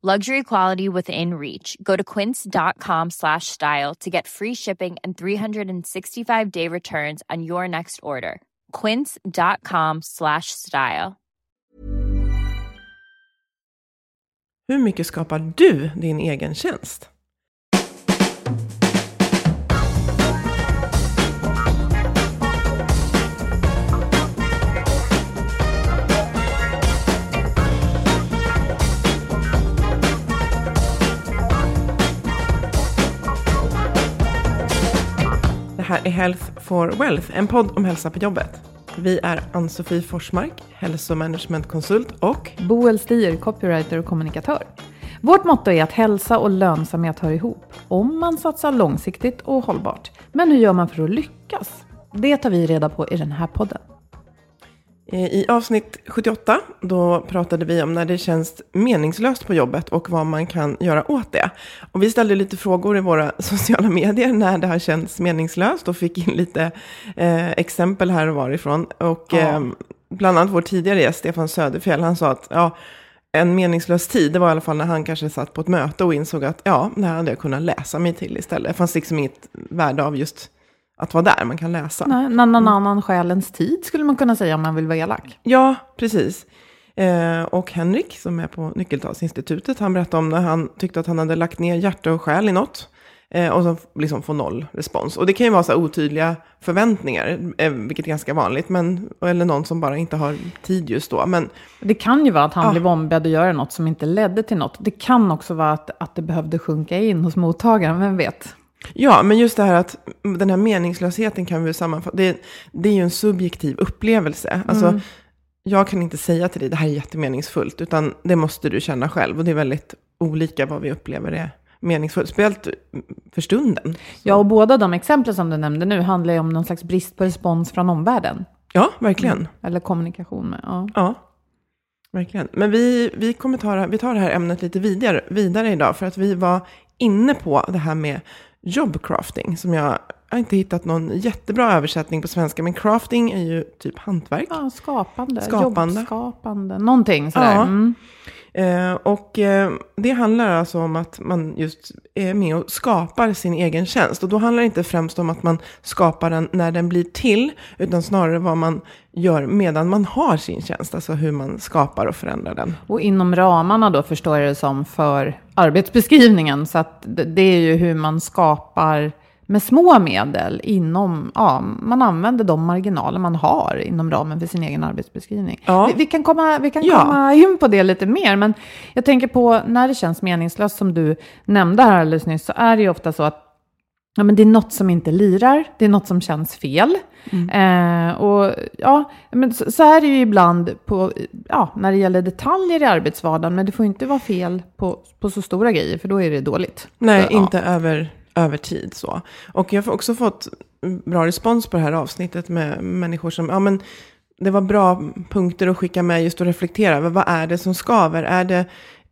Luxury quality within reach. Go to quince.com slash style to get free shipping and 365 day returns on your next order. Quince.com slash style. Hur mycket skapar du din egen tjänst? Här är Health for Wealth, en podd om hälsa på jobbet. Vi är Ann-Sofie Forsmark, hälsomanagementkonsult och Boel Stier, copywriter och kommunikatör. Vårt motto är att hälsa och lönsamhet hör ihop, om man satsar långsiktigt och hållbart. Men hur gör man för att lyckas? Det tar vi reda på i den här podden. Eh, I avsnitt 78, då pratade vi om när det känns meningslöst på jobbet och vad man kan göra åt det. Och vi ställde lite frågor i våra sociala medier när det har känts meningslöst och fick in lite eh, exempel här och varifrån. Och Ja. eh, bland annat vår tidigare gäst, Stefan Söderfjell, han sa att ja, en meningslös tid, det var i alla fall när han kanske satt på ett möte och insåg att ja, det här hade jag kunnat läsa mig till istället. Det fanns liksom inget värde av just att vara där, man kan läsa. Nej, någon annan själens tid skulle man kunna säga om man vill vara elak. Ja, precis. Eh, och Henrik, som är på Nyckeltalsinstitutet, han berättade om när han tyckte att han hade lagt ner hjärta och själ i något. Eh, och så liksom få noll respons. Och det kan ju vara så här otydliga förväntningar, eh, vilket är ganska vanligt. Men, eller någon som bara inte har tid just då. Men Det kan ju vara att han Ja. blev ombedd att göra något som inte ledde till något. Det kan också vara att, att det behövde sjunka in hos mottagaren, vem vet? Ja, men just det här att den här meningslösheten kan vi sammanfatta. Det, det är ju en subjektiv upplevelse. Alltså, jag kan inte säga till dig, det här är jättemeningsfullt. Utan det måste du känna själv. Och det är väldigt olika vad vi upplever är meningsfullt. Speciellt för stunden. Ja, och båda de exempel som du nämnde nu handlar ju om någon slags brist på respons från omvärlden. Ja, verkligen. Eller kommunikation med. Ja. Ja, verkligen. Men vi, vi, kommer ta, det vi tar det här ämnet lite vidare, vidare idag. För att vi var inne på det här med jobcrafting. Som jag, jag har inte hittat någon jättebra översättning på svenska. Men crafting är ju typ hantverk. Ja, skapande. Skapande. Jobbskapande. Någonting sådär. Ja. Mm. Eh, och eh, det handlar alltså om att man just är med och skapar sin egen tjänst. Och då handlar det inte främst om att man skapar den när den blir till, utan snarare vad man gör medan man har sin tjänst. Alltså hur man skapar och förändrar den. Och inom ramarna då förstår jag det som för arbetsbeskrivningen. Så att det är ju hur man skapar med små medel inom, ja, man använder de marginaler man har inom ramen för sin egen arbetsbeskrivning. Ja. Vi, vi kan, komma, vi kan Ja. komma in på det lite mer, men jag tänker på när det känns meningslöst som du nämnde här alldeles nyss, så är det ju ofta så att Ja, men det är något som inte lirar, det är något som känns fel. Eh, och ja, men så, så är det ju ibland på, ja, när det gäller detaljer i arbetsvardagen, men det får inte vara fel på, på så stora grejer, för då är det dåligt. Nej, Så, ja. inte över, över tid så. Och jag har också fått bra respons på det här avsnittet med människor som, ja men det var bra punkter att skicka med just att reflektera över vad är det som skaver? Är det,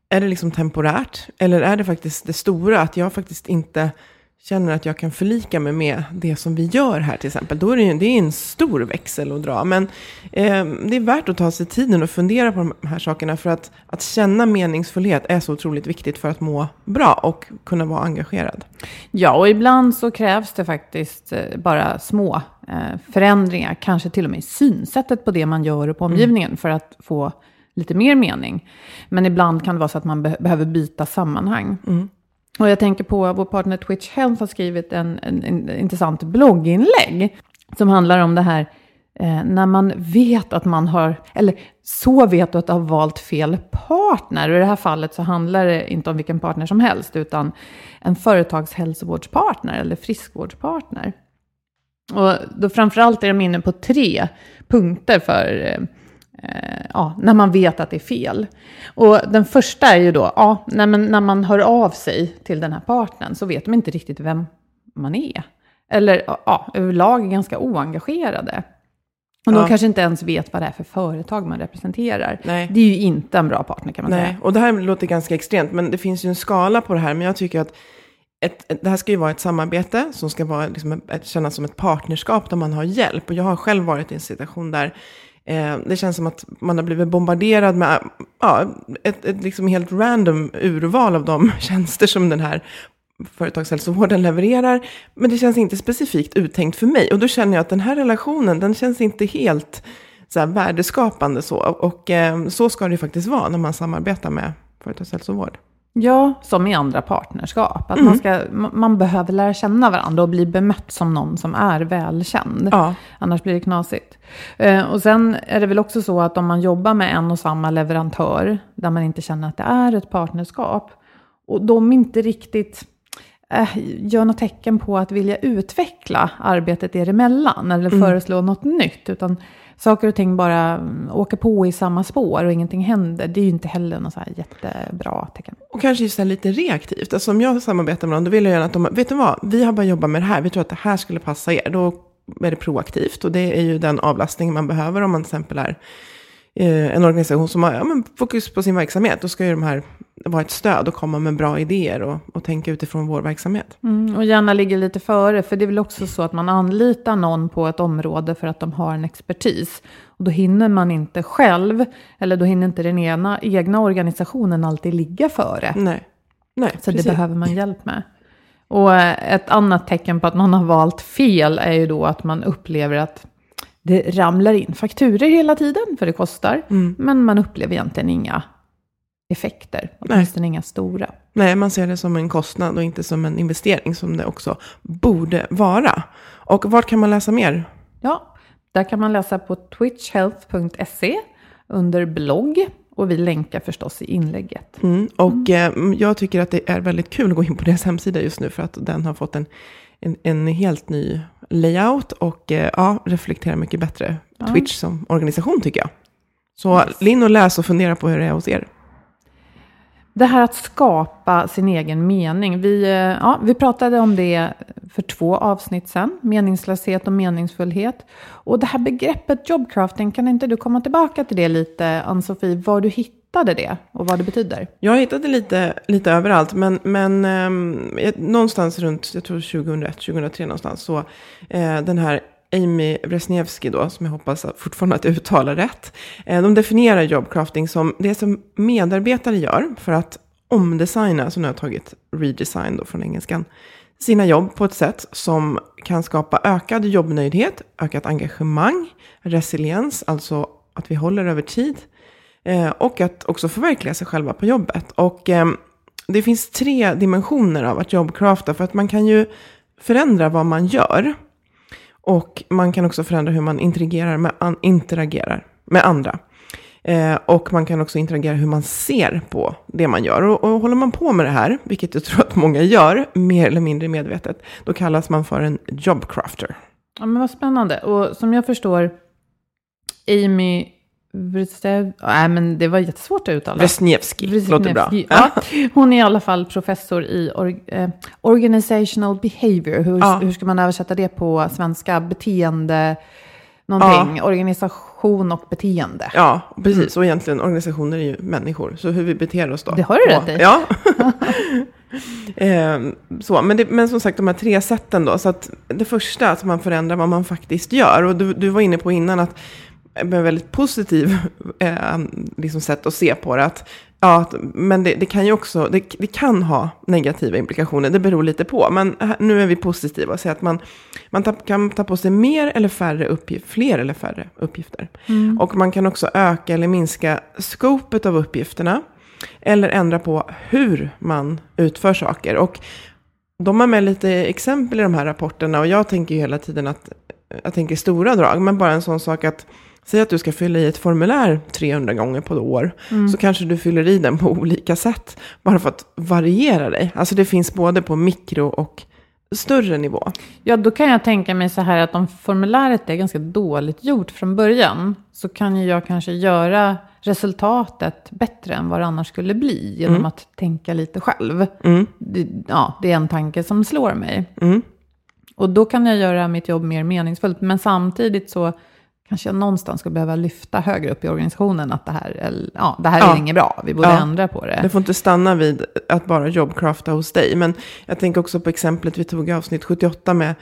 är det liksom temporärt? Eller är det faktiskt det stora, att jag faktiskt inte känner att jag kan förlika mig med det som vi gör här till exempel, då är det, ju- det är en stor växel att dra. Men eh, det är värt att ta sig tiden och fundera på de här sakerna, för att, att känna meningsfullhet är så otroligt viktigt för att må bra och kunna vara engagerad. Ja, och ibland så krävs det faktiskt eh, bara små eh, förändringar, kanske till och med i synsättet på det man gör och på omgivningen för att få lite mer mening. Men ibland kan det vara så att man be- behöver byta sammanhang. Och jag tänker på vår partner Twitch Health har skrivit en, en, en intressant blogginlägg som handlar om det här eh, när man vet att man har, eller så vet du att du har valt fel partner. Och i det här fallet så handlar det inte om vilken partner som helst, utan en företagshälsovårdspartner eller friskvårdspartner. Och då framförallt är de inne på tre punkter för eh, ja, när man vet att det är fel. Och den första är ju då, ja, när, man, när man hör av sig till den här partnern så vet de inte riktigt vem man är. Eller ja, överlag är ganska oengagerade. Och de Ja. kanske inte ens vet vad det är för företag man representerar. Nej. Det är ju inte en bra partner kan man Nej, säga. och det här låter ganska extremt, men det finns ju en skala på det här. Men jag tycker att ett, det här ska ju vara ett samarbete som ska vara, liksom, ett, kännas som ett partnerskap där man har hjälp. Och jag har själv varit i en situation där eh, det känns som att man har blivit bombarderad med ja, ett, ett liksom helt random urval av de tjänster som den här företagshälsovården levererar. Men det känns inte specifikt uttänkt för mig. Och då känner jag att den här relationen, den känns inte helt så här, värdeskapande så. Och eh, så ska det ju faktiskt vara när man samarbetar med företagshälsovård. Ja, som i andra partnerskap. Att man, ska, ma- man behöver lära känna varandra och bli bemött som någon som är välkänd. Ja. Annars blir det knasigt. Eh, och sen är det väl också så att om man jobbar med en och samma leverantör, där man inte känner att det är ett partnerskap, och de inte riktigt eh, gör något tecken på att vilja utveckla arbetet er emellan, eller föreslå något nytt, utan saker och ting bara mm, åker på i samma spår och ingenting händer, det är ju inte heller något så här jättebra tecken. Och kanske just det här lite reaktivt. Alltså om jag samarbetar med någon, då vill jag gärna att de, vet du vad, vi har bara jobbat med det här, vi tror att det här skulle passa er. Då är det proaktivt och det är ju den avlastning man behöver om man till exempel är en organisation som har ja, men fokus på sin verksamhet. Då ska ju de här vara ett stöd och komma med bra idéer och, och tänka utifrån vår verksamhet. Mm, och gärna ligger lite före, för det är väl också så att man anlitar någon på ett område för att de har en expertis. Och då hinner man inte själv, eller då hinner inte den ena, egna organisationen alltid ligga före. Nej, Nej Så precis. det behöver man hjälp med. Och eh, ett annat tecken på att man har valt fel är ju då att man upplever att det ramlar in fakturer hela tiden, för det kostar. Mm. Men man upplever egentligen inga effekter, åtminstone inga stora. Nej, man ser det som en kostnad och inte som en investering som det också borde vara. Och vart kan man läsa mer? Ja, där kan man läsa på twitchhealth.se under blogg. Och vi länkar förstås i inlägget. Mm. Och eh, jag tycker att det är väldigt kul att gå in på deras hemsida just nu för att den har fått en, en, en helt ny layout och eh, ja, reflekterar mycket bättre Twitch som organisation tycker jag. Så in och läs och fundera på hur det är hos er. Det här att skapa sin egen mening. Vi, eh, ja, vi pratade om det för två avsnitt sedan. Meningslöshet och meningsfullhet. Och det här begreppet jobcrafting, kan inte du komma tillbaka till det lite, Ann-Sofie? Var du hittade det och vad det betyder? Jag hittade lite, lite överallt, men, men eh, någonstans runt, jag tror 2001, 2003 någonstans, så eh, den här Amy Wresniewski då, som jag hoppas att fortfarande att jag uttalar rätt, eh, de definierar jobcrafting som det som medarbetare gör för att omdesigna, så nu har jag tagit redesign då från engelskan, sina jobb på ett sätt som kan skapa ökad jobbnöjdhet, ökat engagemang, resiliens, alltså att vi håller över tid, Eh, och att också förverkliga sig själva på jobbet. Och eh, det finns tre dimensioner av att jobbcrafta. För att man kan ju förändra vad man gör. Och man kan också förändra hur man interagerar med, an, interagerar med andra. Eh, och man kan också interagera hur man ser på det man gör. Och, och håller man på med det här, vilket jag tror att många gör, mer eller mindre medvetet, då kallas man för en jobcrafter. Ja, men vad spännande. Och som jag förstår, Amy Wrestev... Nej, men det var jättesvårt att uttala. Wresniewski, låter bra. Ja. Hon är i alla fall professor i or, eh, organizational behavior. Hur, Ja. hur ska man översätta det på svenska? Beteende... Någonting. Organisation och beteende. Ja, precis. Och egentligen organisationer är ju människor. Så hur vi beter oss då. Det har du rätt i. Ja. Eh, så, men, det, men som sagt, de här tre sätten då. Så att det första, att man förändrar vad man faktiskt gör. Och du, du var inne på innan att med väldigt positiv eh, liksom sätt att se på det. Att, ja, men det, det, kan ju också, det, det, kan ha negativa implikationer, det beror lite på. Men nu är vi positiva och säger att man, man ta, kan ta på sig mer eller färre uppgifter, fler eller färre uppgifter. Mm. Och man kan också öka eller minska skopet av uppgifterna. Eller ändra på hur man utför saker. Och de har med lite exempel i de här rapporterna och jag tänker ju hela tiden att jag tänker stora drag, men bara en sån sak att Säg att du ska fylla i ett formulär 300 gånger på ett år. Mm. Så kanske du fyller i den på olika sätt. Bara för att variera dig. Alltså det finns både på mikro och större nivå. Ja, då kan jag tänka mig så här att om formuläret är ganska dåligt gjort från början. Så kan ju jag kanske göra resultatet bättre än vad det annars skulle bli. Genom mm. att tänka lite själv. Mm. Ja, det är en tanke som slår mig. Mm. Och då kan jag göra mitt jobb mer meningsfullt. Men samtidigt så kanske jag någonstans ska behöva lyfta högre upp i organisationen att det här, ja, det här ja. är inget bra, vi borde ja. ändra på det. Det får inte stanna vid att bara jobbcrafta hos dig. Men jag tänker också på exemplet vi tog i avsnitt 78 med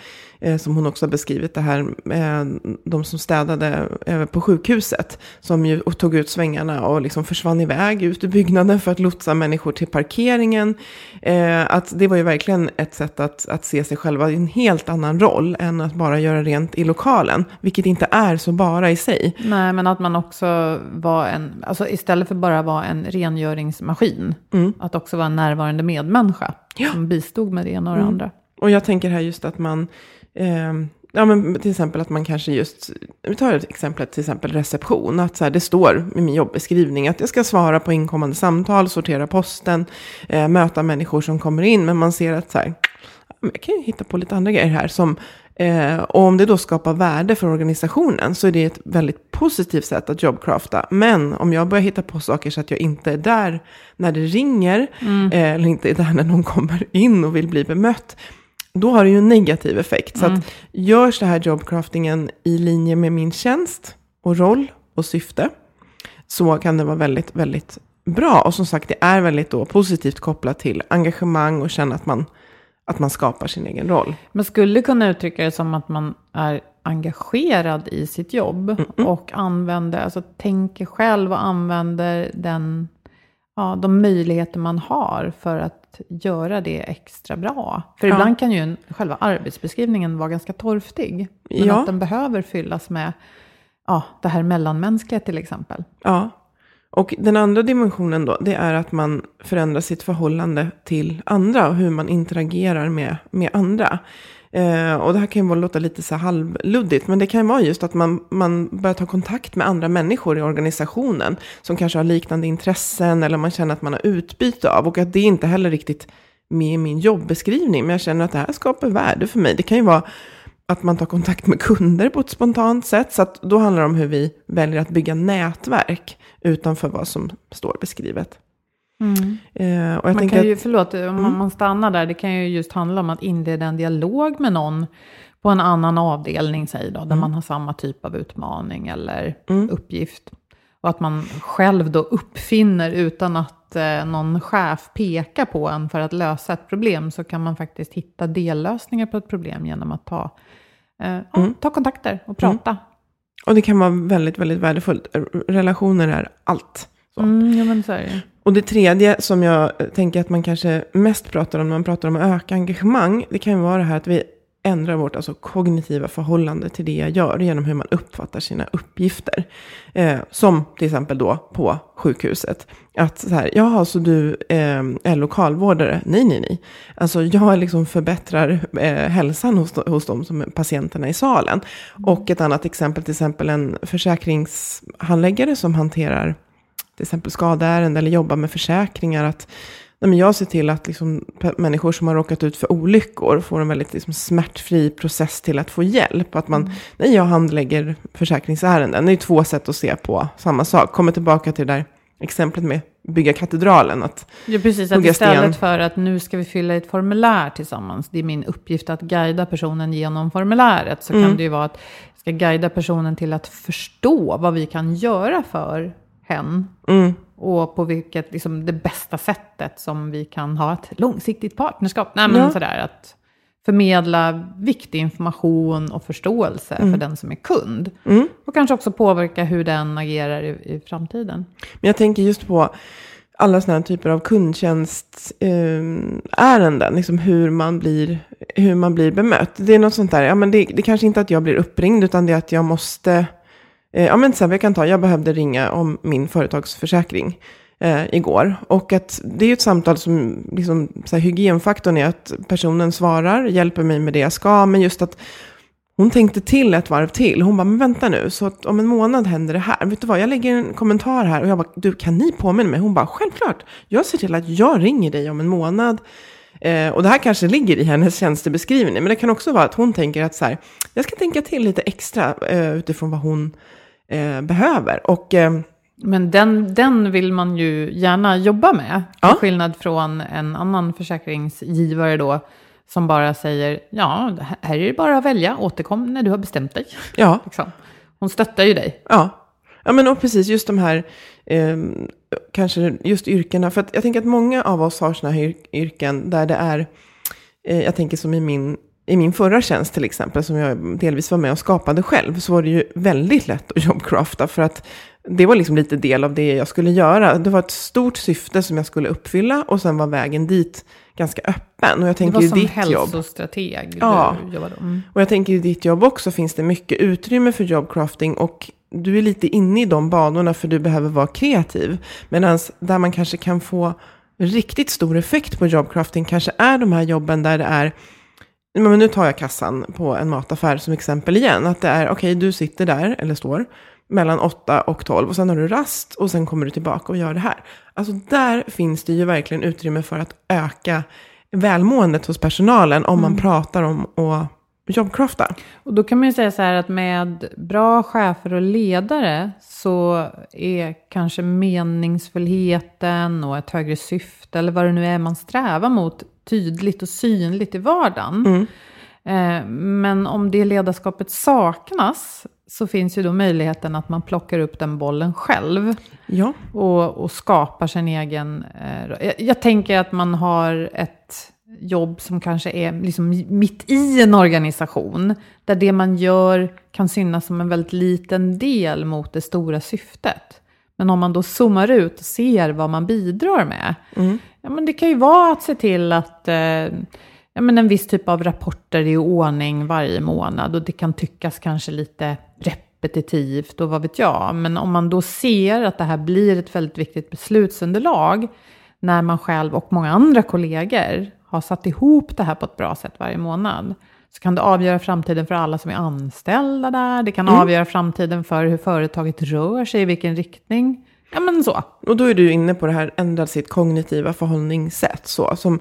eh, som hon också har beskrivit det här, eh, de som städade eh, på sjukhuset, som ju tog ut svängarna och liksom försvann iväg ut ur byggnaden för att lotsa människor till parkeringen. Eh, att det var ju verkligen ett sätt att, att se sig själva i en helt annan roll än att bara göra rent i lokalen, vilket inte är så bara i sig. Nej, men att man också var en, alltså istället för bara vara en rengöringsmaskin, mm. att också vara en närvarande medmänniska ja. som bistod med det ena och det mm. andra. Och jag tänker här just att man Eh, ja, men till exempel att man kanske just, vi tar ett exempel, till exempel reception, att så här, det står i min jobbeskrivning att jag ska svara på inkommande samtal, sortera posten, eh, möta människor som kommer in, men man ser att så här, jag kan ju hitta på lite andra grejer här som, eh, och om det då skapar värde för organisationen så är det ett väldigt positivt sätt att jobbcrafta. Men om jag börjar hitta på saker så att jag inte är där när det ringer, mm. eh, eller inte är där när någon kommer in och vill bli bemött, då har det ju en negativ effekt. Så mm. att görs det här jobbcraftingen i linje med min tjänst och roll och syfte, så kan det vara väldigt, väldigt bra. Och som sagt, det är väldigt då positivt kopplat till engagemang och känna att man, att man skapar sin egen roll. Man skulle kunna uttrycka det som att man är engagerad i sitt jobb mm -mm. och använder, alltså tänker själv och använder den, ja, de möjligheter man har för att göra det extra bra. För ja. ibland kan ju en, själva arbetsbeskrivningen vara ganska torftig. Men ja. att den behöver fyllas med ja, det här mellanmänskliga till exempel. Ja, och den andra dimensionen då, det är att man förändrar sitt förhållande till andra och hur man interagerar med, med andra. Eh, och det här kan ju låta lite så halvluddigt, men det kan ju vara just att man, man börjar ta kontakt med andra människor i organisationen som kanske har liknande intressen eller man känner att man har utbyte av och att det inte heller riktigt med i min jobbeskrivning, men jag känner att det här skapar värde för mig. Det kan ju vara att man tar kontakt med kunder på ett spontant sätt, så att då handlar det om hur vi väljer att bygga nätverk utanför vad som står beskrivet. Mm. Eh, och jag man kan ju, att, förlåt, om mm. man stannar där, det kan ju just handla om att inleda en dialog med någon på en annan avdelning, säg då, där mm. man har samma typ av utmaning eller mm. uppgift. Och att man själv då uppfinner utan att eh, någon chef pekar på en för att lösa ett problem, så kan man faktiskt hitta dellösningar på ett problem genom att ta, eh, mm. ta kontakter och prata. Mm. Och det kan vara väldigt, väldigt värdefullt. Relationer är allt. Så. Mm, ja, men så är det. Och det tredje som jag tänker att man kanske mest pratar om när man pratar om att öka engagemang, det kan ju vara det här att vi ändrar vårt alltså, kognitiva förhållande till det jag gör genom hur man uppfattar sina uppgifter. Eh, som till exempel då på sjukhuset. Att så här, jaha, så du eh, är lokalvårdare? Nej, nej, nej. Alltså jag liksom förbättrar eh, hälsan hos, hos de som är patienterna i salen. Och ett annat exempel, till exempel en försäkringshandläggare som hanterar till exempel skadeärende eller jobbar med försäkringar. Att nej men jag ser till att liksom, människor som har råkat ut för olyckor får en väldigt liksom, smärtfri process till att få hjälp. Att man, mm. nej, jag handlägger försäkringsärenden. Det är två sätt att se på samma sak. Kommer tillbaka till det där exemplet med bygga katedralen. Att ja, precis. Att istället sten. för att nu ska vi fylla ett formulär tillsammans. Det är min uppgift att guida personen genom formuläret. Så mm. kan det ju vara att jag ska guida personen till att förstå vad vi kan göra för hen. Mm. Och på vilket, liksom det bästa sättet som vi kan ha ett långsiktigt partnerskap. Nej men Ja. sådär att förmedla viktig information och förståelse för den som är kund. Mm. Och kanske också påverka hur den agerar i, i framtiden. Men jag tänker just på alla sådana här typer av kundtjänstärenden, eh, ärenden, liksom hur man, blir, hur man blir bemött. Det är något sånt där, ja men det, det kanske inte är att jag blir uppringd, utan det är att jag måste, eh, ja men till exempel jag kan ta, jag behövde ringa om min företagsförsäkring eh, igår. Och att det är ju ett samtal som, liksom, så här, hygienfaktorn är att personen svarar, hjälper mig med det jag ska, men just att hon tänkte till ett varv till. Hon bara, men vänta nu, så att om en månad händer det här. Vet du vad, jag lägger en kommentar här och jag bara, du kan ni påminna mig? Hon bara, självklart. Jag ser till att jag ringer dig om en månad. Eh, och det här kanske ligger i hennes tjänstebeskrivning, men det kan också vara att hon tänker att så här, jag ska tänka till lite extra eh, utifrån vad hon eh, behöver. Och eh, Men den, den vill man ju gärna jobba med. Ja. Till skillnad från en annan försäkringsgivare då. Som bara säger, ja, här är det bara att välja, återkom när du har bestämt dig. ja, Liksom. Hon stöttar ju dig. Ja, ja men och precis just de här, eh, kanske just yrkena. För jag tänker att många av oss har sådana här yr- yrken där det är, eh, jag tänker som i min, i min förra tjänst till exempel, som jag delvis var med och skapade själv, så var det ju väldigt lätt att jobbcrafta. För att det var liksom lite del av det jag skulle göra. Det var ett stort syfte som jag skulle uppfylla och sen var vägen dit ganska öppen. Och jag Det tänker var ju som ditt jobb. hälsostrateg Ja. du jobbade. Mm. Och jag tänker i ditt jobb också finns det mycket utrymme för jobbcrafting och du är lite inne i de banorna för du behöver vara kreativ. Medan där man kanske kan få riktigt stor effekt på jobbcrafting kanske är de här jobben där det är men nu tar jag kassan på en mataffär som exempel igen. Att det är, okej, du sitter där, eller står, mellan 8 och 12 och sen har du rast och sen kommer du tillbaka och gör det här. Alltså där finns det ju verkligen utrymme för att öka välmåendet hos personalen om man pratar om att jobbcrafta. Och då kan man ju säga så här att med bra chefer och ledare så är kanske meningsfullheten och ett högre syfte eller vad det nu är man strävar mot tydligt och synligt i vardagen. Eh, Men om det ledarskapet saknas så finns ju då möjligheten att man plockar upp den bollen själv Ja, och, och skapar sin egen... Eh, jag, jag tänker att man har ett jobb som kanske är liksom mitt i en organisation, där det man gör kan synas som en väldigt liten del mot det stora syftet. Men om man då zoomar ut och ser vad man bidrar med, ja, men det kan ju vara att se till att eh, ja, men en viss typ av rapporter är i ordning varje månad och det kan tyckas kanske lite repetitivt och vad vet jag. Men om man då ser att det här blir ett väldigt viktigt beslutsunderlag när man själv och många andra kollegor har satt ihop det här på ett bra sätt varje månad så kan det avgöra framtiden för alla som är anställda där. Det kan avgöra framtiden för hur företaget rör sig, i vilken riktning. Ja, men så. och då är du inne på det här, ändra sitt kognitiva förhållningssätt. Så, som,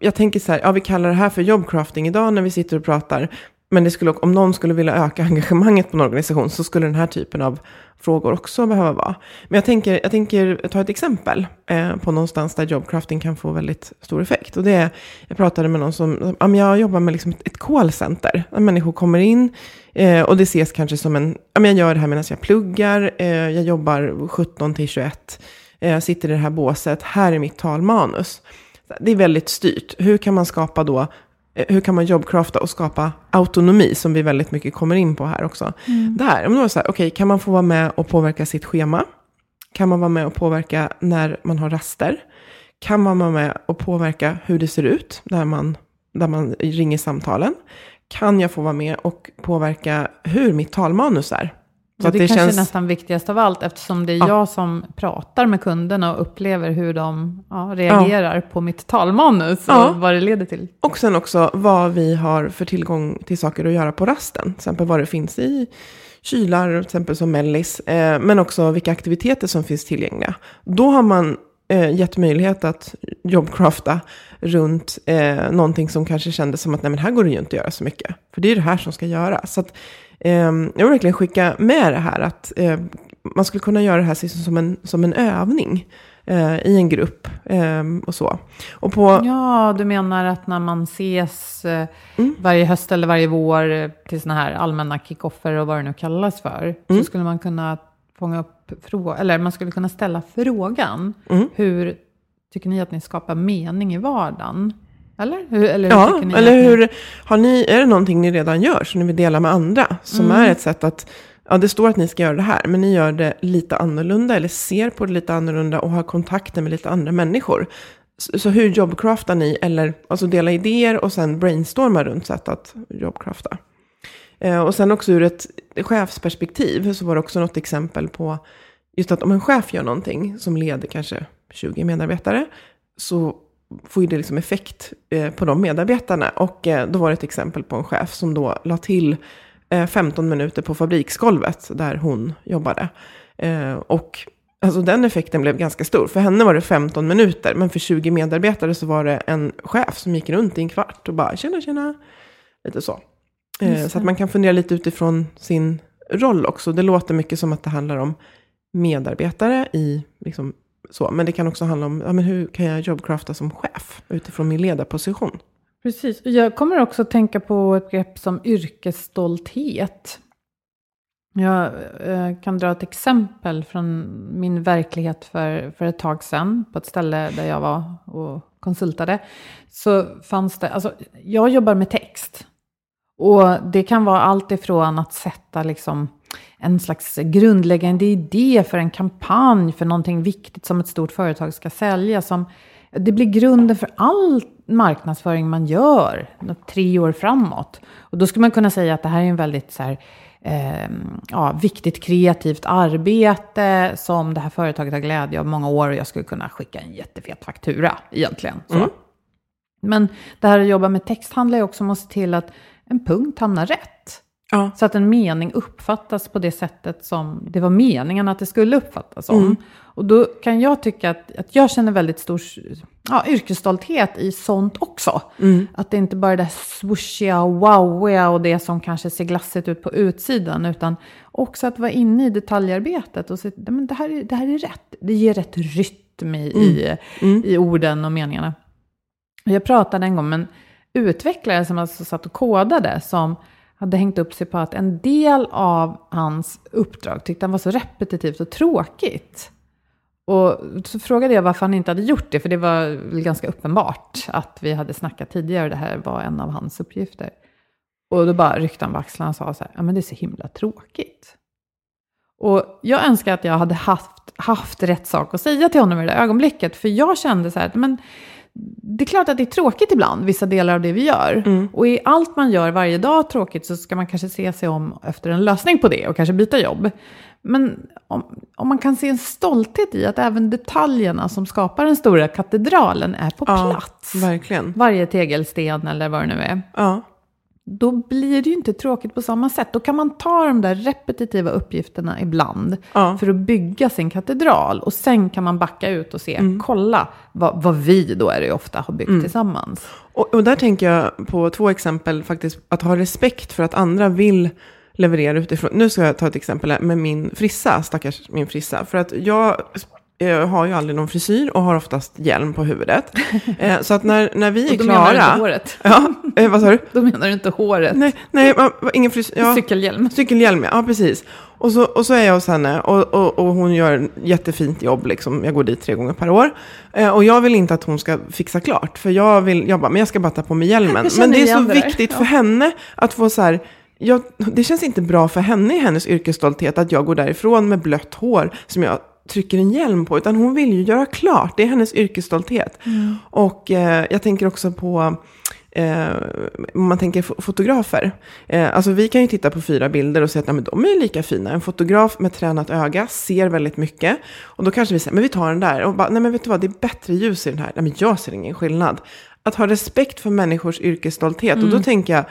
jag tänker så här, ja vi kallar det här för jobbcrafting idag när vi sitter och pratar. Men det skulle, om någon skulle vilja öka engagemanget på en organisation så skulle den här typen av frågor också behöva vara. Men jag tänker, jag tänker ta ett exempel eh, på någonstans där jobcrafting kan få väldigt stor effekt. Och det är, jag pratade med någon som, ja, men jag jobbar med liksom ett, callcenter. Där människor kommer in eh, och det ses kanske som en, ja, men jag gör det här medan jag pluggar, eh, jag jobbar 17 till 21, eh, jag sitter i det här båset, här är mitt talmanus. Det är väldigt styrt. Hur kan man skapa då hur kan man jobbcrafta och skapa autonomi, som vi väldigt mycket kommer in på här också. Där, om det var så här, okej, kan man få vara med och påverka sitt schema? Kan man vara med och påverka när man har raster? Kan man vara med och påverka hur det ser ut där man, där man ringer samtalen? Kan jag få vara med och påverka hur mitt talmanus är? Så det, kanske är nästan viktigast av allt eftersom det är Ja. jag som pratar med kunderna och upplever hur de ja, reagerar på mitt talmanus Ja. och vad det leder till. Och sen också vad vi har för tillgång till saker att göra på rasten. Till exempel vad det finns i kylar, till exempel som mellis. Eh, men också vilka aktiviteter som finns tillgängliga. Då har man eh, gett möjlighet att jobbcrafta runt eh, någonting som kanske kändes som att nej men här går det ju inte att göra så mycket. För det är det här som ska göras. Så att, jag vill verkligen skicka med det här att eh, man skulle kunna göra det här som en, som en övning eh, i en grupp eh, och så. Och på, Ja, du menar att när man ses eh, Mm. varje höst eller varje vår till sådana här allmänna kickoffer och vad det nu kallas för, Mm. så skulle man kunna fånga upp frågan, eller man skulle kunna ställa frågan. Mm. Hur tycker ni att ni skapar mening i vardagen? Eller? Hur, eller hur Ja, eller hur, har ni, är det någonting ni redan gör som ni vill dela med andra? Som Mm. är ett sätt att, ja det står att ni ska göra det här, men ni gör det lite annorlunda eller ser på det lite annorlunda och har kontakter med lite andra människor. Så, så hur jobbcraftar ni? Eller alltså dela idéer och sen brainstorma runt sätt att jobbcrafta. Eh, och sen också ur ett chefsperspektiv så var det också något exempel på just att om en chef gör någonting som leder kanske 20 medarbetare så får ju det liksom effekt eh, på de medarbetarna. Och eh, då var det ett exempel på en chef som då la till eh, 15 minuter på fabriksgolvet där hon jobbade. Eh, och alltså den effekten blev ganska stor. För henne var det 15 minuter, men för 20 medarbetare så var det en chef som gick runt i en kvart och bara tjena, tjena. Lite så. Eh, så att man kan fundera lite utifrån sin roll också. Det låter mycket som att det handlar om medarbetare i, liksom, så. Men det kan också handla om, ja, men hur kan jag jobbcrafta som chef utifrån min ledarposition? Precis. Jag kommer också tänka på ett grepp som yrkesstolthet. Jag eh, kan dra ett exempel från min verklighet för, för ett tag sedan. På ett ställe där jag var och konsultade. Så fanns det, alltså jag jobbar med text. Och det kan vara allt ifrån att sätta liksom en slags grundläggande idé för en kampanj, för någonting viktigt som ett stort företag ska sälja. Som, det blir grunden för all marknadsföring man gör, tre år framåt. Och då skulle man kunna säga att det här är en väldigt så här, eh, ja, viktigt kreativt arbete som det här företaget har glädje av många år och jag skulle kunna skicka en jättefet faktura egentligen. Mm. Men det här att jobba med text handlar ju också om att se till att en punkt hamnar rätt. Ja. Så att en mening uppfattas på det sättet som det var meningen att det skulle uppfattas som. Mm. Och då kan jag tycka att, att jag känner väldigt stor ja, yrkesstolthet i sånt också. Mm. Att det inte bara är det swooshiga, wowiga och det som kanske ser glassigt ut på utsidan. Utan också att vara inne i detaljarbetet och se att men det, här är, det här är rätt. Det ger rätt rytm i, i, Mm. i orden och meningarna. Jag pratade en gång med en utvecklare som alltså satt och kodade som hade hängt upp sig på att en del av hans uppdrag tyckte han var så repetitivt och tråkigt. Och så frågade jag varför han inte hade gjort det, för det var väl ganska uppenbart att vi hade snackat tidigare och det här var en av hans uppgifter. Och då bara ryckte han på axlarna och sa så här, ja men det är så himla tråkigt. Och jag önskar att jag hade haft, haft rätt sak att säga till honom i det ögonblicket, för jag kände så här, men det är klart att det är tråkigt ibland, vissa delar av det vi gör. Och är allt man gör varje dag tråkigt så ska man kanske se sig om efter en lösning på det och kanske byta jobb. Men om, om man kan se en stolthet i att även detaljerna som skapar den stora katedralen är på Ja, plats. verkligen. Varje tegelsten eller vad det nu är. Ja. Då blir det ju inte tråkigt på samma sätt. Då kan man ta de där repetitiva uppgifterna ibland Ja. för att bygga sin katedral. Och sen kan man backa ut och se, Mm. kolla vad, vad vi, då är det ju ofta, har byggt tillsammans. Och, och där tänker jag på två exempel faktiskt. Att ha respekt för att andra vill leverera utifrån. Nu ska jag ta ett exempel här med min frissa, stackars min frissa. För att jag, jag har ju aldrig någon frisyr och har oftast hjälm på huvudet. Eh, så att när, när vi är Och då menar du inte klara... håret. Ja, eh, vad sa du? Då menar du inte håret. Nej, nej ingen frisyr. Ja. Cykelhjälm. Cykelhjälm, ja precis. Och så, och så är jag hos henne och, och, och hon gör ett jättefint jobb. Liksom. Jag går dit tre gånger per år. Eh, och jag vill inte att hon ska fixa klart. För jag vill, jag bara, men jag ska bara ta på mig hjälmen. Men det är så det viktigt för Ja. henne att få så här, jag, det känns inte bra för henne i hennes yrkesstolthet att jag går därifrån med blött hår som jag trycker en hjälm på. Utan hon vill ju göra klart, det är hennes yrkesstolthet. Mm. Och eh, jag tänker också på Eh, om man tänker fo- fotografer. Eh, alltså vi kan ju titta på fyra bilder och säga att nej, men de är lika fina. En fotograf med tränat öga ser väldigt mycket. Och då kanske vi säger, men vi tar den där. Och bara, nej men vet du vad, det är bättre ljus i den här. Nej men jag ser ingen skillnad. Att ha respekt för människors yrkesstolthet. Och då tänker jag,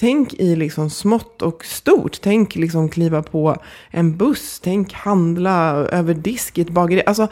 Tänk i liksom smått och stort. Tänk liksom kliva på en buss. Tänk handla över disk i ett bageri. Alltså,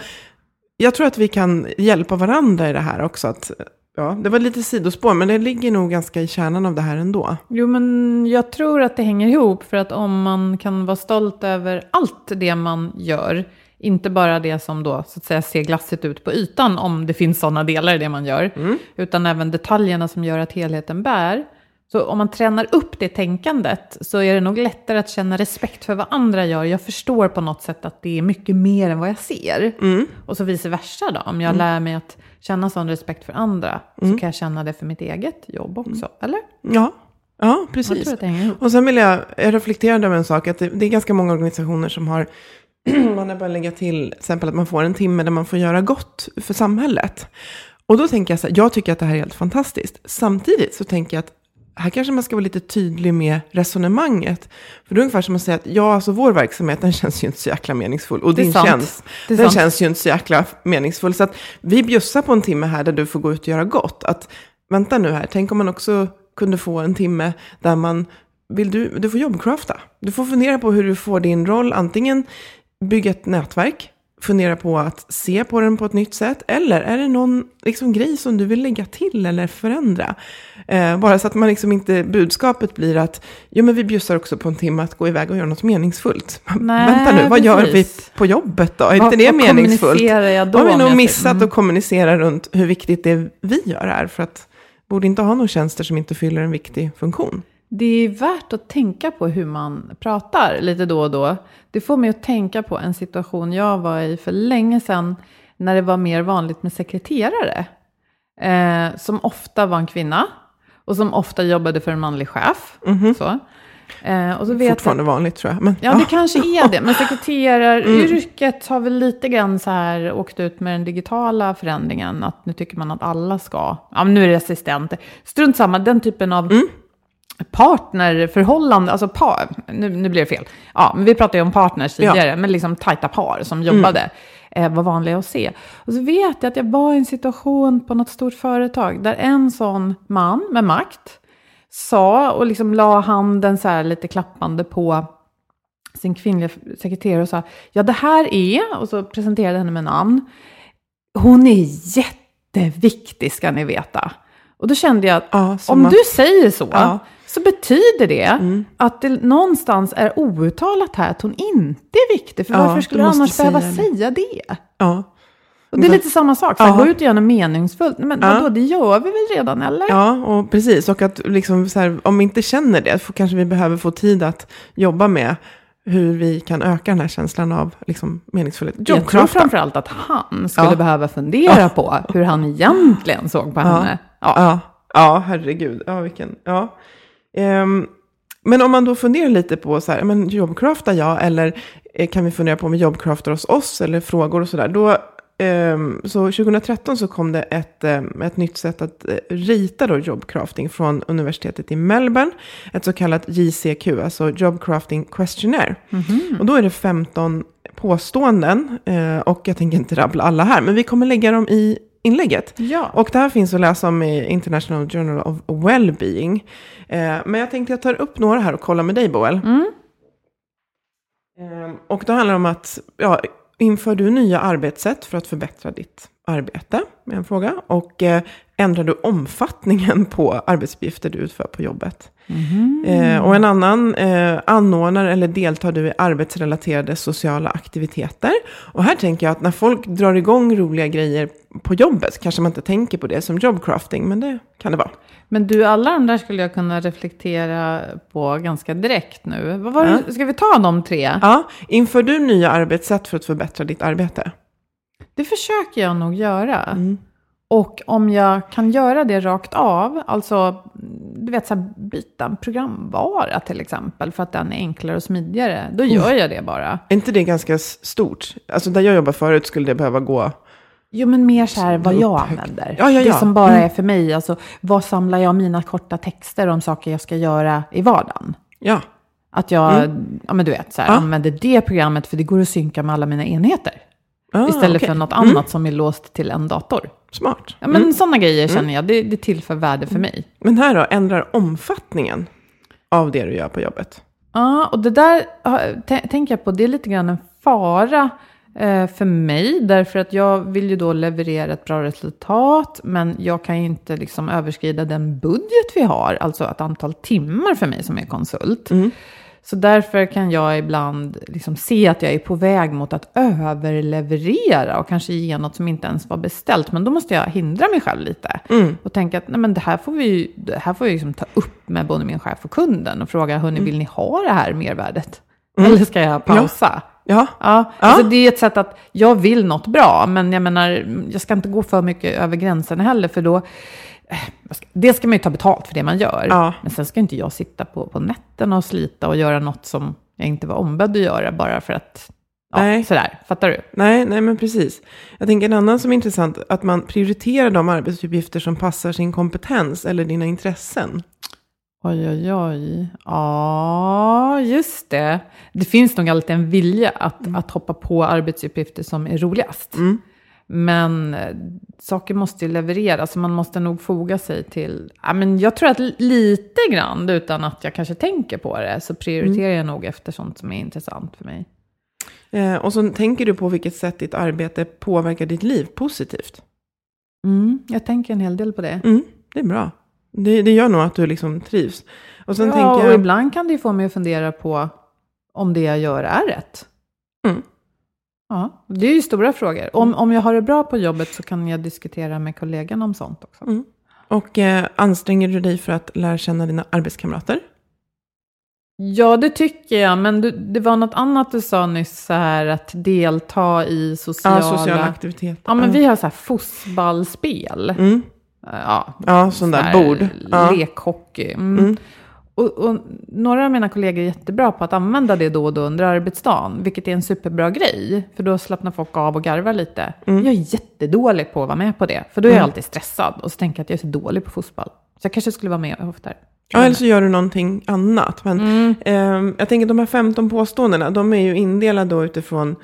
jag tror att vi kan hjälpa varandra i det här också. Att, ja, det var lite sidospår, men det ligger nog ganska i kärnan av det här ändå. Jo, men jag tror att det hänger ihop. För att om man kan vara stolt över allt det man gör, inte bara det som då så att säga ser glassigt ut på ytan, om det finns sådana delar i det man gör, utan även detaljerna som gör att helheten bär, Så om man tränar upp det tänkandet så är det nog lättare att känna respekt för vad andra gör. Jag förstår på något sätt att det är mycket mer än vad jag ser. Mm. Och så vice versa då. Om jag lär mig att känna sån respekt för andra Mm. så kan jag känna det för mitt eget jobb också. Eller? Ja, ja precis. Och sen vill jag, jag reflekterade över en sak, att det, det är ganska många organisationer som har, man har börjat lägga till, till exempel att man får en timme där man får göra gott för samhället. Och då tänker jag så här, jag tycker att det här är helt fantastiskt. Samtidigt så tänker jag att här kanske man ska vara lite tydlig med resonemanget. För det är ungefär som att säga att ja, alltså vår verksamhet den känns ju inte så jäkla meningsfull. Och din sant. är den sant. känns ju inte så jäkla meningsfull. Så att vi bjussar på en timme här där du får gå ut och göra gott. Att vänta nu här, tänk om man också kunde få en timme där man vill du, du får jobbcrafta. Du får fundera på hur du får din roll, antingen bygga ett nätverk, fundera på att se på den på ett nytt sätt, eller är det någon liksom, grej som du vill lägga till eller förändra? Eh, bara så att man liksom inte, budskapet blir att, jo men vi bjussar också på en timme att gå iväg och göra något meningsfullt. Nej, Vänta nu, vad gör vi precis. på jobbet då? Är inte det meningsfullt? jag då har vi nog missat Mm. att kommunicera runt hur viktigt det vi gör här, för att borde inte ha några tjänster som inte fyller en viktig funktion. Det är värt att tänka på hur man pratar lite då och då. Det får mig att tänka på en situation jag var i för länge sedan när det var mer vanligt med sekreterare. Eh, som ofta var en kvinna och som ofta jobbade för en manlig chef. Så. Eh, och så vet jag- Fortfarande vanligt tror jag. Men, Ja, det kanske är det. Men sekreteraryrket har väl lite grann så här åkt ut med den digitala förändringen. Att nu tycker man att alla ska, ja men nu är det assistenter. Strunt samma, den typen av partnerförhållande, alltså par, nu, nu blir det fel. Ja, men vi pratade ju om partners tidigare, men liksom tajta par som jobbade. Eh, var vanliga att se. Och så vet jag att jag var i en situation på något stort företag där en sån man med makt sa och liksom la handen så här lite klappande på sin kvinnliga sekreterare och sa ja det här är, och så presenterade henne med namn, hon är jätteviktig ska ni veta. Och då kände jag att Ja, om att- du säger så, Ja. Så betyder det att det någonstans är outtalat här att hon inte är viktig. För Ja, varför skulle du annars behöva säga det. säga det? ja. Och det är lite samma sak, Ja. gå ut och göra något meningsfullt. Men Ja. vadå, det gör vi väl redan, eller? ja, och precis. Och att liksom så här, om vi inte känner det, så kanske vi behöver få tid att jobba med hur vi kan öka den här känslan av liksom, meningsfullhet. Jag tror framförallt att han skulle Ja. behöva fundera på hur han egentligen såg på henne. Ja. Ja, ja herregud. Ja, vilken, ja. Ehm, men om man då funderar lite på så här, men jobbcrafta ja, eller eh, kan vi fundera på om vi jobbcraftar hos oss, eller frågor och sådär. Då, ehm, så 2013 så kom det ett, ehm, ett nytt sätt att eh, rita då jobbcrafting från universitetet i Melbourne. Ett så kallat JCQ, alltså Job Crafting Questionnaire. Och då är det 15 påståenden, eh, och jag tänker inte rabbla alla här, men vi kommer lägga dem i inlägget. Ja. Och det här finns att läsa om i International Journal of Wellbeing. Eh, men jag tänkte jag tar upp några här och kollar med dig, Boel. Eh, och det handlar om att, ja, inför du nya arbetssätt för att förbättra ditt arbete? Är en fråga. Och eh, ändrar du omfattningen på arbetsuppgifter du utför på jobbet? Eh, och en annan, eh, anordnar eller deltar du i arbetsrelaterade sociala aktiviteter? Och här tänker jag att när folk drar igång roliga grejer på jobbet kanske man inte tänker på det som jobcrafting, men det kan det vara. Men du, alla de där skulle jag kunna reflektera på ganska direkt nu. Vad var det? Ska vi ta de tre? Ja, inför du nya arbetssätt för att förbättra ditt arbete? Det försöker jag nog göra. Och om jag kan göra det rakt av, alltså du vet så här, byta en programvara till exempel för att den är enklare och smidigare, då gör jag det bara. Är inte det ganska stort? Alltså där jag jobbar förut skulle det behöva gå... Jo, men mer så här vad jag använder. Ja, ja, ja. Det som bara Mm. är för mig. Alltså, vad samlar jag mina korta texter om saker jag ska göra i vardagen? Ja, Att jag, ja men du vet, så här, Mm. Använder det programmet för det går att synka med alla mina enheter. Ah, istället okej. för något annat som är låst till en dator. Smart. Ja, men sådana grejer känner jag, det, det tillför värde för mig. Men här då, ändrar omfattningen av det du gör på jobbet? Ja, och det där tänker jag på, det är lite grann en fara eh, för mig, därför att jag vill ju då leverera ett bra resultat, men jag kan ju inte liksom överskrida den budget vi har, alltså ett antal timmar för mig som är konsult. Så därför kan jag ibland liksom se att jag är på väg mot att överleverera och kanske ge något som inte ens var beställt. Men då måste jag hindra mig själv lite Mm. och tänka att nej, men det här får vi, det här får jag liksom ta upp med både min chef och kunden och fråga, hörni, vill ni ha det här mervärdet? Eller ska jag pausa? Ja, Ja, Alltså det är ett sätt att jag vill något bra, men jag menar, jag ska inte gå för mycket över gränserna heller, för då... eh, Det ska man ju ta betalt för det man gör. Ja. Men sen ska inte jag sitta på, på nätterna och slita och göra något som jag inte var ombedd att göra bara för att... Ja, Nej. sådär. Fattar du? nej, nej men precis. Jag tänker en annan som är intressant, att man prioriterar de arbetsuppgifter som passar sin kompetens eller dina intressen. Oj, oj, oj. Ja, just det. Det finns nog alltid en vilja att, att hoppa på arbetsuppgifter som är roligast. Mm. Men eh, saker måste ju levereras, så man måste nog foga sig till... Ja, men jag tror att li- lite grann, utan att jag kanske tänker på det, så prioriterar jag nog efter sånt som är intressant för mig. Eh, och så tänker du på vilket sätt ditt arbete påverkar ditt liv positivt. Mm, jag tänker en hel del på det. Mm, det är bra. Det, det gör nog att du liksom trivs. Och sen ja, tänker och jag... ibland kan det ju få mig att fundera på om det jag gör är rätt. Mm. Ja, det är ju stora frågor. Om, om jag har det bra på jobbet så kan jag diskutera med kollegan om sånt också. Mm. Och eh, anstränger du dig för att lära känna dina arbetskamrater? Ja, det tycker jag. Men du, det var något annat du sa nyss, så här att delta i sociala... Ja, sociala aktiviteter. Ja, men vi har så här fotbollsspel. Mm. Ja, Ja, sån där bord. Lekhockey. Mm. Mm. Och, och några av mina kollegor är jättebra på att använda det då och då under arbetsdagen, vilket är en superbra grej. För då slappnar folk av och garvar lite. Mm. Jag är jättedålig på att vara med på det, för då är jag alltid stressad. Och så tänker jag att jag är så dålig på fotboll. Så jag kanske skulle vara med oftare. Ja, eller så gör du någonting annat. Men Mm. ehm, jag tänker att de här 15 påståendena, de är ju indelade då utifrån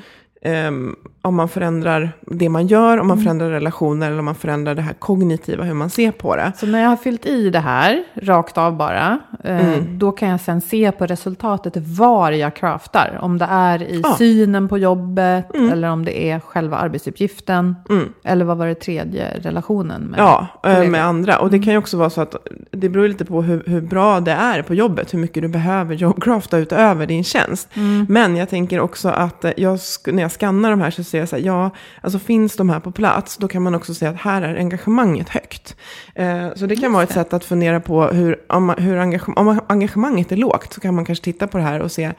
ehm, om man förändrar det man gör, om man Mm. förändrar relationer eller om man förändrar det här kognitiva, hur man ser på det. Så när jag har fyllt i det här, rakt av bara, eh, Mm. då kan jag sen se på resultatet var jag craftar. Om det är i Ja. synen på jobbet, eller om det är själva arbetsuppgiften. Mm. Eller vad var det tredje, relationen med Ja, eh, kollegor. med andra. Och det Mm. kan ju också vara så att det beror lite på hur, hur bra det är på jobbet, hur mycket du behöver jobbcrafta utöver din tjänst. Mm. Men jag tänker också att eh, jag, när jag skannar de här så ser jag så här, ja, alltså finns de här på plats, då kan man också se att här är engagemanget högt. Eh, så det kan vara ett sätt att fundera på hur, om, man- hur engage, om engagemanget är lågt, så kan man kanske titta på det här och se,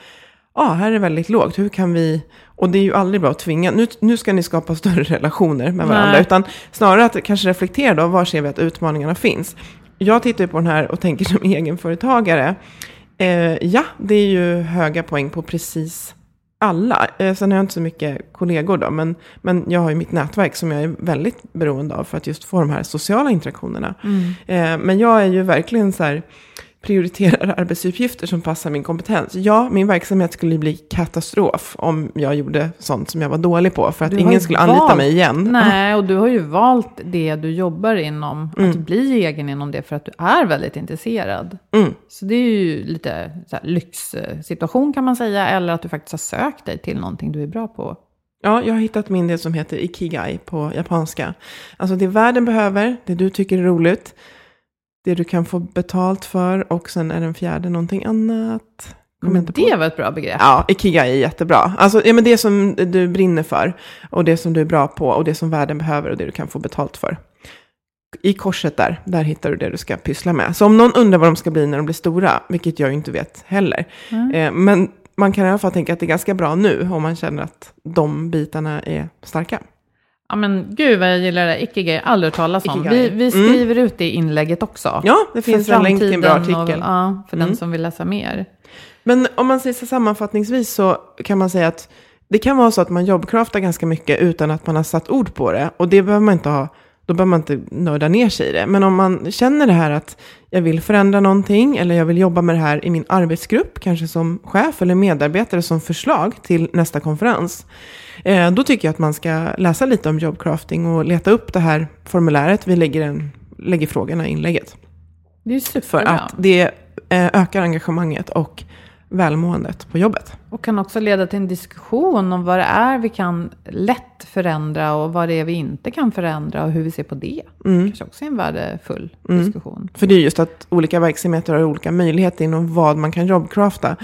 ja, här är det väldigt lågt, hur kan vi, och det är ju aldrig bra att tvinga, nu, nu ska ni skapa större relationer med varandra, Nej. utan snarare att kanske reflektera då, var ser vi att utmaningarna finns? Jag tittar ju på den här och tänker som egenföretagare, eh, ja, det är ju höga poäng på precis alla. Eh, sen har jag inte så mycket kollegor då, men, men jag har ju mitt nätverk som jag är väldigt beroende av för att just få de här sociala interaktionerna. Eh, men jag är ju verkligen så här, prioriterar arbetsuppgifter som passar min kompetens. Ja, min verksamhet skulle bli katastrof om jag gjorde sånt som jag var dålig på, för att ingen skulle anlita valt- mig igen. Nej, och du har ju valt det du jobbar inom, Mm. att bli egen inom det för att du är väldigt intresserad. Mm. Så det är ju lite så här, lyxsituation kan man säga, eller att du faktiskt har sökt dig till någonting du är bra på. Ja, jag har hittat min del som heter Ikigai på japanska. Alltså det världen behöver, det du tycker är roligt, det du kan få betalt för och sen är den fjärde någonting annat. Kommer inte på. Det var ett bra begrepp. Ja, Ikigai är jättebra. Alltså ja, men det som du brinner för och det som du är bra på och det som världen behöver och det du kan få betalt för. I korset där, där hittar du det du ska pyssla med. Så om någon undrar vad de ska bli när de blir stora, vilket jag ju inte vet heller. Eh, men man kan i alla fall tänka att det är ganska bra nu om man känner att de bitarna är starka. Ja men gud vad jag gillar det. Ikigai, aldrig hört talas om. Vi, vi skriver ut det i inlägget också. Ja, det finns en länk till en bra artikel. Och, ja, för Mm. den som vill läsa mer. Men om man säger så sammanfattningsvis så kan man säga att det kan vara så att man jobbcraftar ganska mycket utan att man har satt ord på det. Och det behöver man inte ha, då behöver man inte nörda ner sig i det. Men om man känner det här att jag vill förändra någonting eller jag vill jobba med det här i min arbetsgrupp, kanske som chef eller medarbetare som förslag till nästa konferens. Eh, då tycker jag att man ska läsa lite om jobbcrafting och leta upp det här formuläret. Vi lägger, en, lägger frågorna i inlägget. Det är ju För superbra. att det eh, ökar engagemanget och välmåendet på jobbet. Och kan också leda till en diskussion om vad det är vi kan lätt förändra och vad det är vi inte kan förändra och hur vi ser på det. Mm. Kanske också en värdefull diskussion. För det är just att olika verksamheter har olika möjligheter inom vad man kan jobbcrafta.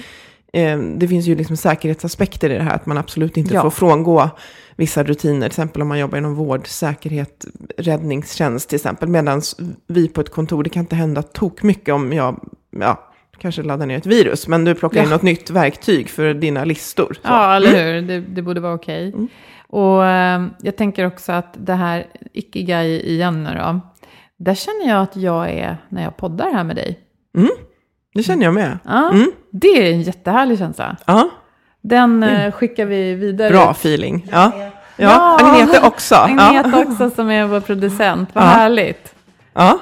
eh, det finns ju liksom säkerhetsaspekter i det här, att man absolut inte Ja. får frångå vissa rutiner, till exempel om man jobbar inom vård, säkerhet, räddningstjänst till exempel, medan vi på ett kontor, det kan inte hända tok mycket om jag, ja, kanske laddar ner ett virus, men du plockar in Ja. något nytt verktyg för dina listor. Så. Ja, eller hur? Det, det borde vara okej. Mm. Och eh, jag tänker också att det här Ikigai igen nu då. Där känner jag att jag är när jag poddar här med dig. Det känner jag med. Ja, Mm. Det är en jättehärlig känsla. Ja, Den eh, skickar vi vidare. bra feeling. Ja, ja. Ja. Agneta också. Agneta ja. också som är vår producent. Vad Ja. härligt. Ja,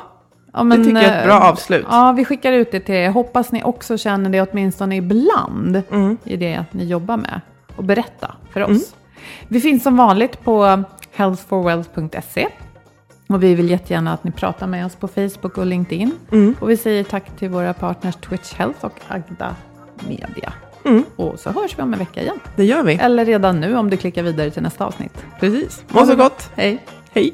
Ja, det tycker jag är ett bra eh, avslut. Ja, vi skickar ut det till er. Hoppas ni också känner det åtminstone ibland Mm. i det ni jobbar med. Och berätta för oss. Vi finns som vanligt på healthforwealth.se. Och vi vill jättegärna att ni pratar med oss på Facebook och LinkedIn. Mm. Och vi säger tack till våra partners Twitch Health och Agda Media. Mm. Och så hörs vi om en vecka igen. det gör vi. Eller redan nu om du klickar vidare till nästa avsnitt. Precis. Må så gott. Hej! Hej.